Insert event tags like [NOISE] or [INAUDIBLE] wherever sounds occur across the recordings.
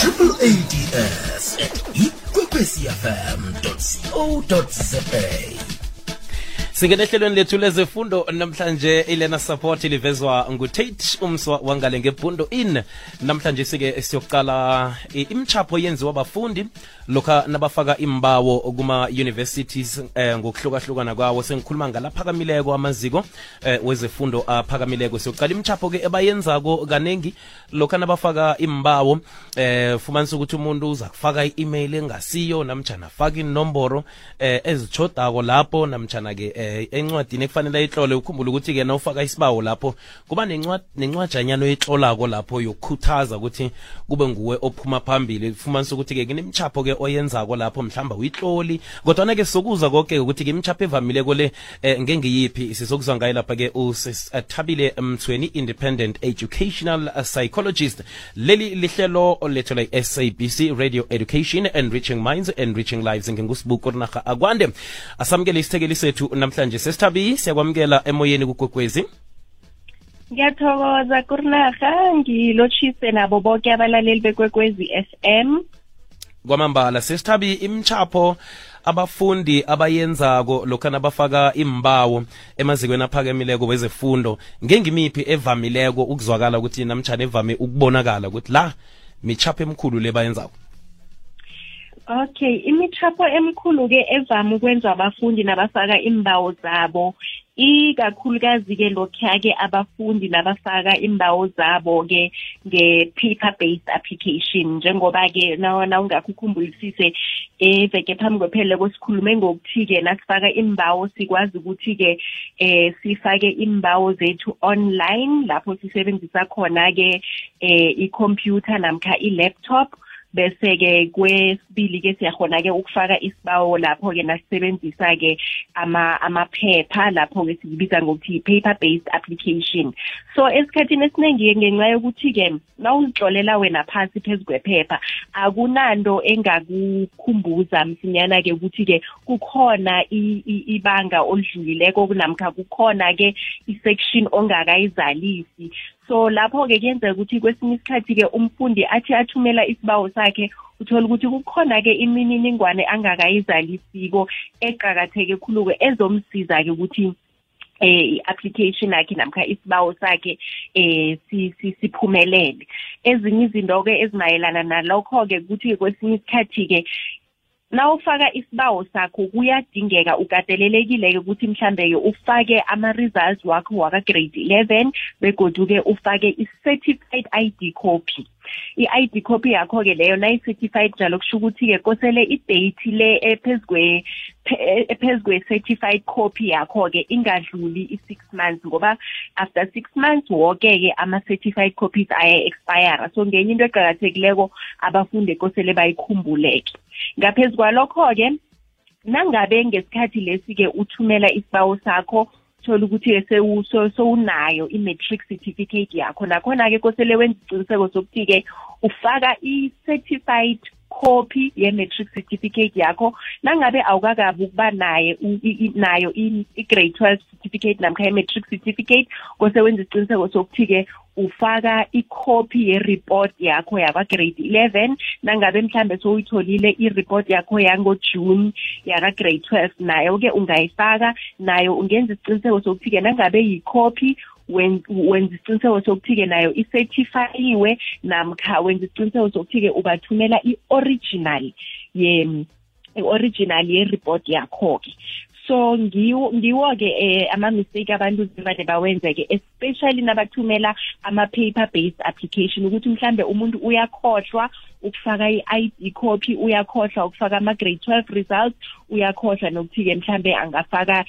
Triple ADS at ikwekwecfm.co.za singena ehlelweni lethu lezefundo namhlanje ilena support livezwa ngutate umswa wangale ngebhundo in. Namhlanje sike siyokuqala imchapho yenziwa bafundi lokha nabafaka imbawo kuma-universities eh, ngokuhlukahlukana kwawo. Sengikhuluma ngalaphakamileko amaziko eh, wezefundo aphakamileko. Siyokuqala imchapho-ke ebayenzako kanengi lokha nabafaka imbawo eh fumanisa ukuthi umuntu uza kufaka i-email engasiyo namjana afake inomboro eh ezichodako lapho namjana-ke eh encwadini ekufanele ayihlole ukhumbula ukuthi-ke na ufaka isibawo lapho kuba nencwajanyana oyihlolako lapho yokukhuthaza ukuthi kube nguwe ophuma phambili. Fumanisa ukuthi-ke kunemchapho-ke oyenzako lapho mhlamba uyihloli kodwana-ke sizokuza konke ukuthi-ke imchapho evamileko le eh, ngengiyiphi sizokuzwa ngayo lapha-ke usithabile mthweni independent educational psychologist. Leli lihlelo lethu i-sabc radio education enriching minds enriching lives ngingusibuko rinaha akwande. Asamukele isithekeli sethu sesithabi siyakwamukela emoyeni kugwegwezi ngiyathokoza kurinarha ngilotshise nabo bonke abalaleli bekwekwezi FM kwamambala sesithabi imchapho abafundi abayenzako lokhana bafaka imbawo emazikweni aphakemileko wezefundo ngengimiphi evamileko ukuzwakala ukuthi namtshana evame ukubonakala ukuthi la michapho emkhulu le bayenzako Okay imichapho emkhulu ke evame ukwenza abafundi nabafaka imbawo zabo ikakhulukazi-ke lokhuya-ke abafundi nabafaka imbawo zabo-ke nge-paper based application. Njengoba-ke na ungakho ukhumbulisiise eveke phambi kwephele kwesikhulume ngokuthi-ke nasifaka imbawo sikwazi ukuthi-ke eh sifake imbawo zethu online lapho sisebenzisa khona-ke eh i-computer namkha i-laptop. Bese-ke kwesibili-ke siyakhona-ke ukufaka isibawo lapho-ke nasisebenzisa-ke amaphepha lapho-ke sikubiza ngokuthi i-paper based application. So esikhathini esiningi-ke ngenxa yokuthi-ke nawuzixolela wena phansi phezu kwephepha akunanto engakukhumbuza msinyana-ke ukuthi-ke kukhona ibanga olidlulileko namkha kukhona-ke i-section ongakayizalisi. So lapho-ke kuyenzeka ukuthi kwesinye isikhathi-ke umfundi athi athumela isibawo sakhe uthola ukuthi kukhona-ke imininingwane angakayizalisiko eqakatheke khulu-ke ezomsiza-ke ukuthi eh i-application yakhe namkha isibawo sakhe eh siphumelele. Ezinye izinto-ke ezimayelana nalokho-ke ukuthi kwesinye isikhathi-ke nawufaka isibawo sakho kuyadingeka ukatelelekile-ke ukuthi mhlambe-ke ufake ama-results wakho waka-grade 11 begodu-ke ufake i-certified ID copy. i-ID copy yakho-ke leyo nayi-certified njalo kusho ukuthi-ke kosele i-date le ephezu ephezu kwe-certified copy yakho-ke ingadluli i-six months ngoba after six months woke-ke ama-certified copies aya-expire so ngenye into eqakathekileko abafundi kosele bayikhumbuleke. Ngaphezu kwalokho-ke nangabe ngesikhathi lesi-ke uthumela isibawo sakho thola ukuthi sewunayo i-matric certificate yakho. Nakhona-ke kosele wenza isiqiniseko sokuthi-ke ufaka i-certified copy ye-matric certificate yakho. Nangabe awukakabi ukuba naye nayo i-grade 12 certificate namkha i-matric certificate kose wenza isiqiniseko sokuthi-ke ufaka icopy ye-report yakho yakwa-grade 11 nangabe mhlambe sowuyitholile i-report yakho yango-june yaka-grade 12 nayo-ke ungayifaka nayo ungenza isiqiniseko sokuthi-ke nangabe yi-copy wenza isiqiniseko sokuthi-ke nayo isertifayiwe namkha wenza isiqiniseko sokuthi-ke ubathumela i-original ye i-original ye-report yakho-ke. So ngiwo-ke um ama-mistake abantu vane bawenze-ke especially nabathumela ama-paper based application ukuthi mhlambe umuntu uyakhohlwa ukufaka i-ID copy uyakhohlwa ukufaka ama-grade 12 results uyakhohlwa nokuthi-ke mhlambe angafaka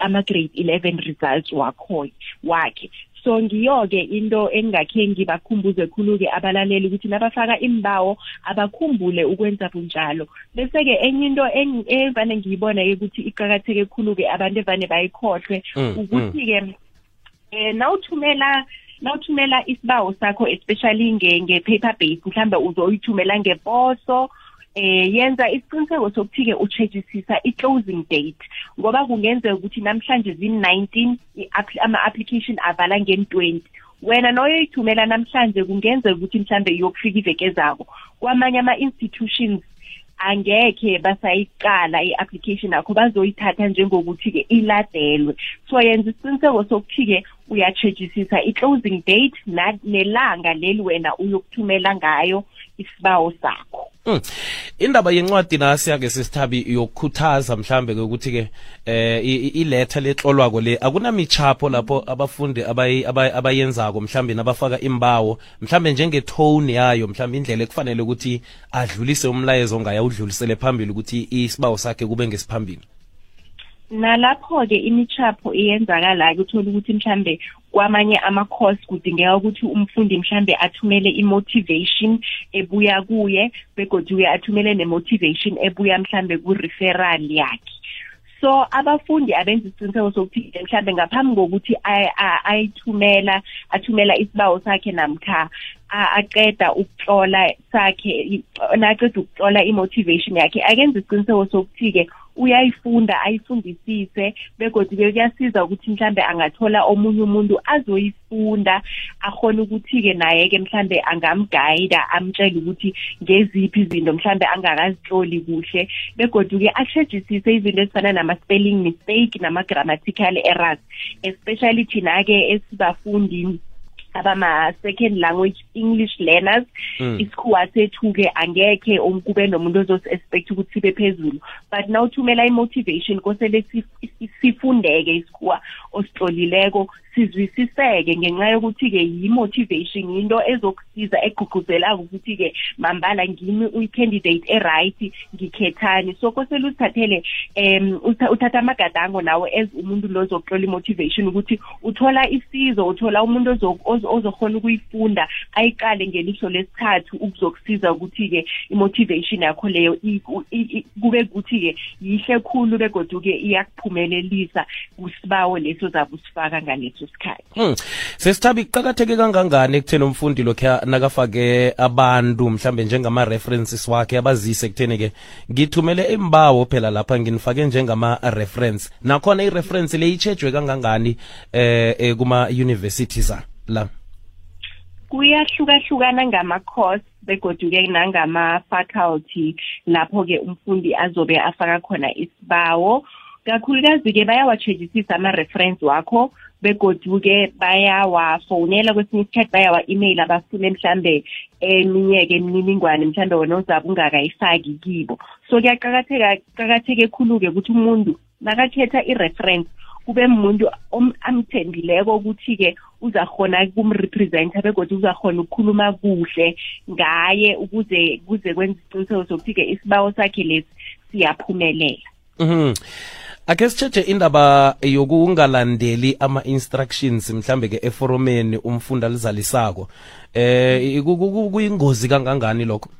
ama-grade 11 results wakho wakhe. So ngiyo-ke into engingakhe ngibakhumbuze khulu-ke abalaleli ukuthi nabafaka imbawo abakhumbule ukwenza bunjalo. Bese-ke enye into evane ngiyibona-ke ukuthi iqakatheke khulu-ke abantu evane bayikhohlwe ukuthi-ke um nawuthumela nawuthumela isibawo sakho especially nge-paper base mhlambe uzoyithumela ngeposo eh yenza isiqiniseko sokuthi-ke uchejisisa i-closing date ngoba kungenzeka ukuthi namhlanje zin-19 ama-application avala ngen-20 wena noyoyithumela namhlanje kungenzeka ukuthi mhlambe iyokufika iveke zabo kwamanye ama-institutions angekhe basayiqala i-application yakho bazoyithatha njengokuthi-ke iladelwe. So yenza isiqiniseko sokuthi-ke uyatshejisisa i-closing date nelanga leli wena uyokuthumela ngayo. Isibawo sakho Mm. indaba yencwadi nasiya-ke sesithabi yokukhuthaza mhlambe ke ukuthi ke eh iletha letlolwako le akunamichapho lapho abafundi abayenzako mhlambe nabafaka imbawo mhlambe njengetone yayo mhlambe indlela ekufanele ukuthi adlulise umlayezo ongaya udlulisele phambili ukuthi isibawo sakhe kube ngesiphambili nalapho-ke imichapho iyenzakala-ke uthole ukuthi mhlambe kwamanye ama-course kudingeka ukuthi umfundi mhlambe athumele i-motivation ebuya kuye begoduke athumele ne-motivation ebuya mhlambe ku-referral yakhe. So abafundi abenza isiqiniseko sokuthi mhlambe ngaphambi kokuthi ayithumela athumela isibawo sakhe namkha aqeda ukutlola sakhe naqeda ukutlola i-motivation yakhe akenza isiqiniseko sokuthi-ke uyayifunda ayifundisise begodike kuyasiza ukuthi mhlambe angathola omunye umuntu azoyifunda akhona ukuthi-ke naye-ke mhlambe angamgayida amtshele ukuthi ngeziphi izinto mhlambe angakazihloli kuhle. Begoduke ashejisise izinto ezifana nama-spelling mistake nama-grammatical errors especially thina-ke esibafundi abama-second language english learners. Mm. isikhuwa sethu-ke angekhe kube nomuntu ozosi-expect ukuthi sibe phezulu. But nawuthumela i-motivation kosele sifundeke isikhuwa ositlolileko sizwisiseke ngenxa yokuthi-ke yi-motivation yinto ezokusiza egqugquzelako ukuthi-ke mambala ngimi uyi-candidate e-right ngikhethani. So kosele uzithathele um uthatha amagadango nawe as umuntu lo ozokutlola i-motivation ukuthi uthola isizo uthola umuntu ozokhona ukuyifunda ayiqale ngelihlo lesithathu ukuzokusiza ukuthi-ke i-motivation yakho leyo kube kuthi-ke yihle khulu begoduke iyakuphumelelisa kusibawo leso zabe usifaka ngaleso ngaleso sikhathi. Hmm. sesithabi kuqakatheke kangangani ekutheni umfundi lokhu nakafake abantu mhlambe njengama-references wakhe abazise ekutheni-ke ngithumele imbawo phela lapha nginifake njengama-reference. Nakhona i-reference le itshejwe kangangani eh, eh kuma-universities la. Kuyahlukahlukana ngama-course begoduke nangama-faculty lapho-ke umfundi azobe afaka khona isibawo. Kakhulukazi-ke bayawatshejisisa ama-reference wakho begodu-ke bayawafonela kwesinye isikhathi bayawa-email abafune mhlambe eminye-ke imininingwane mhlambe wona ozabe ungakayifaki kibo. So kuyaqakatheka qakatheke khulu-ke ukuthi umuntu nakakhetha i-reference kube muntu amthembileko ukuthi-ke uzakhona kumrepresenta begodwa uzakhona ukukhuluma kuhle ngaye ukuze kuze kwenza isiqiniseko sokuthi-ke isibawo sakhe lesi siyaphumelela. Mhm. Ake sitshetshe indaba yokungalandeli ama-instructions mhlambe ke eforomeni umfundi alizalisako. Eh kuyingozi kangangani lokho?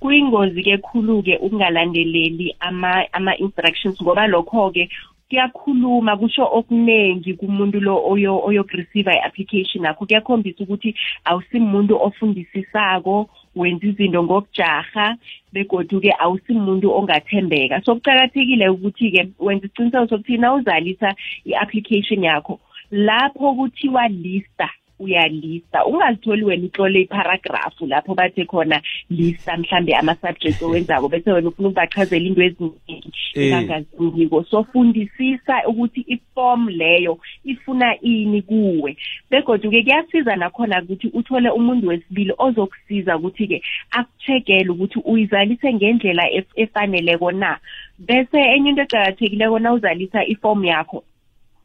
Kuyingozi ke khulu ke ukungalandeleli ama ama instructions ngoba lokho ke kuyakhuluma kusho okuningi kumuntu lo oyo oyokureceive i-application yakho kuyakhombisa ukuthi awusimuntu ofundisisako wenza izinto ngokujaha begodu-ke awusimuntu ongathembeka. So kuqakathekile ukuthi-ke wenza isiqiniseko sokuthi na uzalisa i-application yakho lapho kuthiwa lista uyalista ungazitholi wena utlole iparagrafu lapho bathe khona lista mhlambe ama-subject owenzako bese wena ufuna ukubachazela into eziningi engangazingiko so fundisisa ukuthi iform leyo ifuna ini kuwe. Begodwa-ke kuyasiza nakhona ukuthi uthole umuntu wesibili ozokusiza ukuthi-ke akucheckele ukuthi uyizalise ngendlela efaneleko na. Bese enye into eqakathekileko na uzalisa iform yakho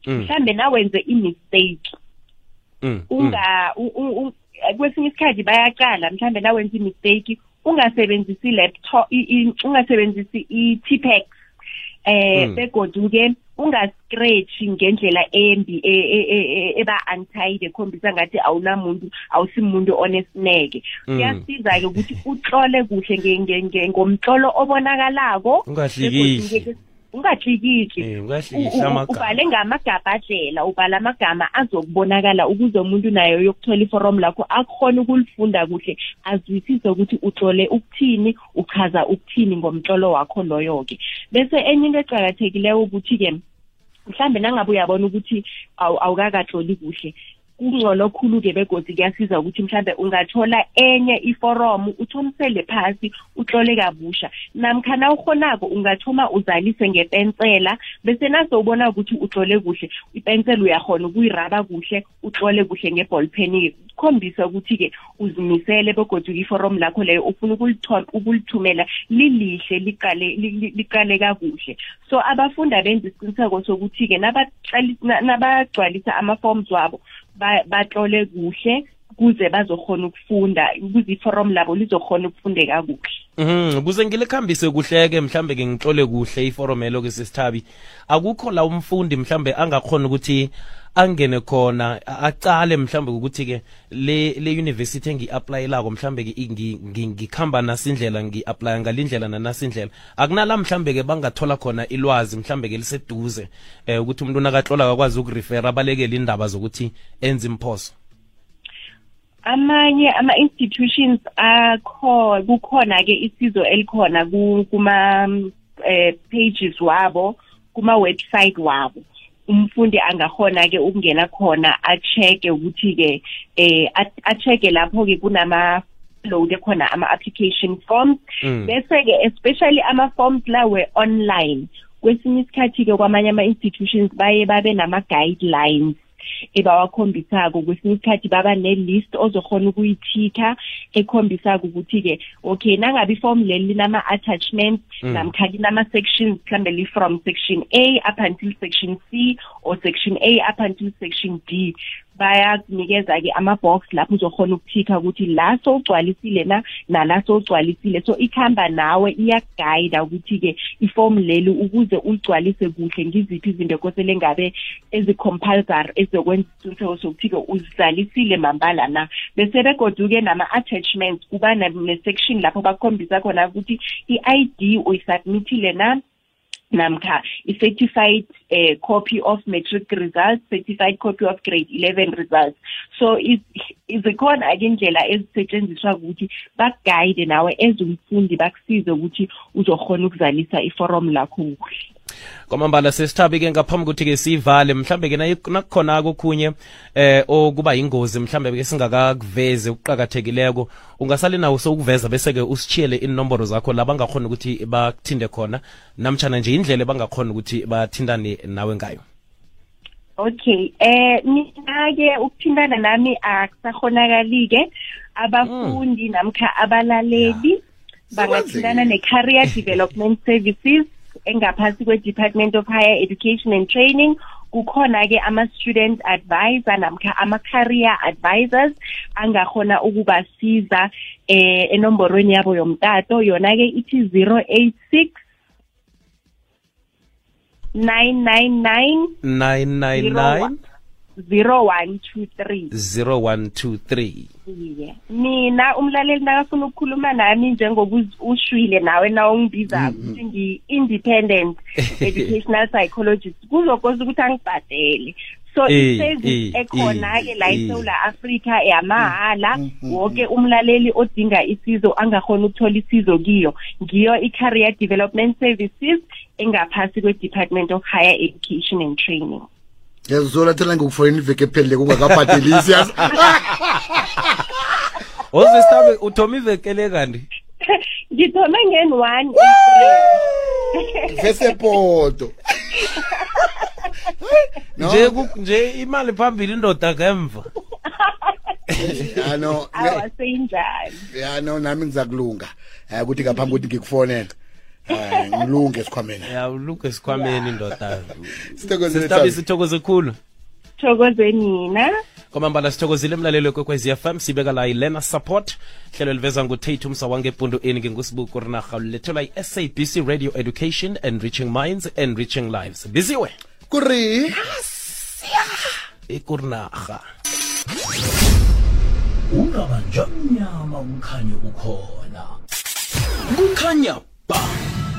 mhlambe nawenze i-mistake. Mm, unga mm. kwesinye isikhathi bayaqala mhlambe nawenza imistake ungasebenzisi laptop ungasebenzisi i-T-Pex eh mm. begodu-ke ungascratch ngendlela embi e, e, e, eba untied ekhombisa ngathi awunamuntu awusimuntu onesineke kuyasiza-ke ukuthi utlole kuhle ngomtlolo obonakalako ungahlikihli ungajikiki ubhale ngamagabhadlela ubhala amagama azokubonakala ukuze umuntu naye uyokuthola iforum lakho akhona ukulifunda kuhle azwisise ukuthi utlole ukuthini uchaza ukuthini ngomtlolo wakho loyo-ke. Bese enye into eqakathekileyo ukuthi-ke mhlambe nangabe uyabona ukuthi awukakatloli kuhle kungcono khulu-ke begodi kuyasiza ukuthi mhlambe ungathola enye iforomu uthomisele phasi utlole kabusha. Namkhana ukhonako ungathoma uzalise ngepensela bese naso ubona ukuthi utlole kuhle ipensela uyakhona ukuyiraba kuhle utlole kuhle ngeball pen kukhombisa ukuthi-ke uzimisele begodwa iforomu lakho leyo ufuna ukulithumela lilihle liqale liqale kakuhle. So abafundi abenza isiqiniseko sokuthi-ke nabagcwalisa ama-forms wabo batlole kuhle kuze bazokhona ukufunda ukuze iforum labo lizokhona ukufundeka kuhle. Mhm kuze ngilikhambise kuhleke mhlambe ke ngitlole kuhle iforum elo ke sisithabi akukho la umfundi mhlambe angakhona ukuthi angene khona acale mhlambe ukuthi ke le le university engi-aplayelako mhlambe ke ngikhamba nasindlela ngi-aplya ngalindlela nanasindlela. Akunala mhlambe ke bangathola khona ilwazi mhlambe ke liseduze eh ukuthi umuntu nakatlola akakwazi ukurefera abalekele indaba zokuthi enze imphoso. Amanye ama-institutions akho kukhona-ke isizo elikhona kuma eh, pages wabo kuma-website wabo. Umfundi angahona-ke ukungena khona a-check-e ukuthi-ke eh a-check-e lapho-ke kunama load khona ama-application forms. Mm. bese-ke especially ama-forms lawe online kwesinye isikhathi-ke kwamanye ama-institutions baye babe nama-guidelines. Ebawakhombisako kwesinye isikhathi baba ne-list ozokhona ukuyithikha ekhombisako ukuthi-ke okay nangabe iform leli linama-attachments mm. namkha linama-sections mhlambe li-from section a up until section c or section a up until section d bayakunikeza-ke ama-box lapho uzokhona ukuthikha ukuthi la sowugcwalisile na nala sowugcwalisile. So ikhamba nawe iyakugayida ukuthi-ke ifomu leli ukuze uligcwalise kuhle ngiziphi izinto kosele ngabe ezi-compulsory ezizokwenza isiqiniseko sokuthi-ke uzizalisile mambala na. Bese begoduke nama-attachments kuba ne-section lapho bakhombisa khona ukuthi i-i d uyisubmithile na namkha i-certified uh, copy of matric results certified copy of grade 11 results. So zikhona-ke indlela ezisetshenziswa ukuthi bakuguide nawe ezumfundi bakusize ukuthi uzokhona ukuzalisa iforum lakho kuhle kwamambala sesithabi-ke ngaphambi ukuthi-ke siyivale mhlambe-ke nakukhona kokhunye eh okuba ingozi mhlambe-ke singakakuveze ukuqakathekileko ungasali nawo sowukuveza bese-ke usitshiyele inomboro zakho la bangakhona ukuthi bakuthinde khona namtshana nje indlela bangakhona ukuthi bathindane nawe ngayo. Okay eh mina-ke ukuthintana nami akusahonakali-ke abafundi namkha abalaleli bangathintana ne-career development services engaphasi kwe-department of higher education and training. Kukhona-ke ama-student advisor namkha ama-career advisors angakhona ukubasiza eh enomborweni yabo yomtato. Yona-ke ithi 086 999 999 0123 0123 iye. Mina umlaleli nakafuna ukukhuluma nami njengoba ushwile nawe na ungibiza ukuthi ngi-independent [LAUGHS] educational psychologist kuzokoza ukuthi angibhadele. So i-service ekhona-ke la eSouth Africa yamahala wonke umlaleli odinga isizo angakhona ukuthola isizo kiyo ngiyo i-career development services engaphasi kwe-department of higher education and training. Yazolathela ngokufonela iveke ephelele kungakabhadelisi yazi [LAUGHS] ozestabe uthoma ivekele kanti? Ngithome ngen one vesepoto [LAUGHS] nje nje imali phambili indoda ngemva. [LAUGHS] Ya no awaseyinjani ya no nami ngizakulunga. Ukuthi ngaphambi ukuthi ngikufonele ngilunge esikhwameni. Ya ulunge esikhwameni indoda sithokoze sesitabi sithokoze khulu. Thokoze nina. Kwamambala sithokozile emlalelo kwekwezi fm sibeka la ilena support. Hlelo liveza ngutate umsa wangebhundu ini ngengusibuku rinarha lulethelwa i-sabc radio education enriching minds enriching lives. Biziwe? Kuri. Ikurinarha ungaba njamnyama umkhanyo ukhona kukhanya Bye.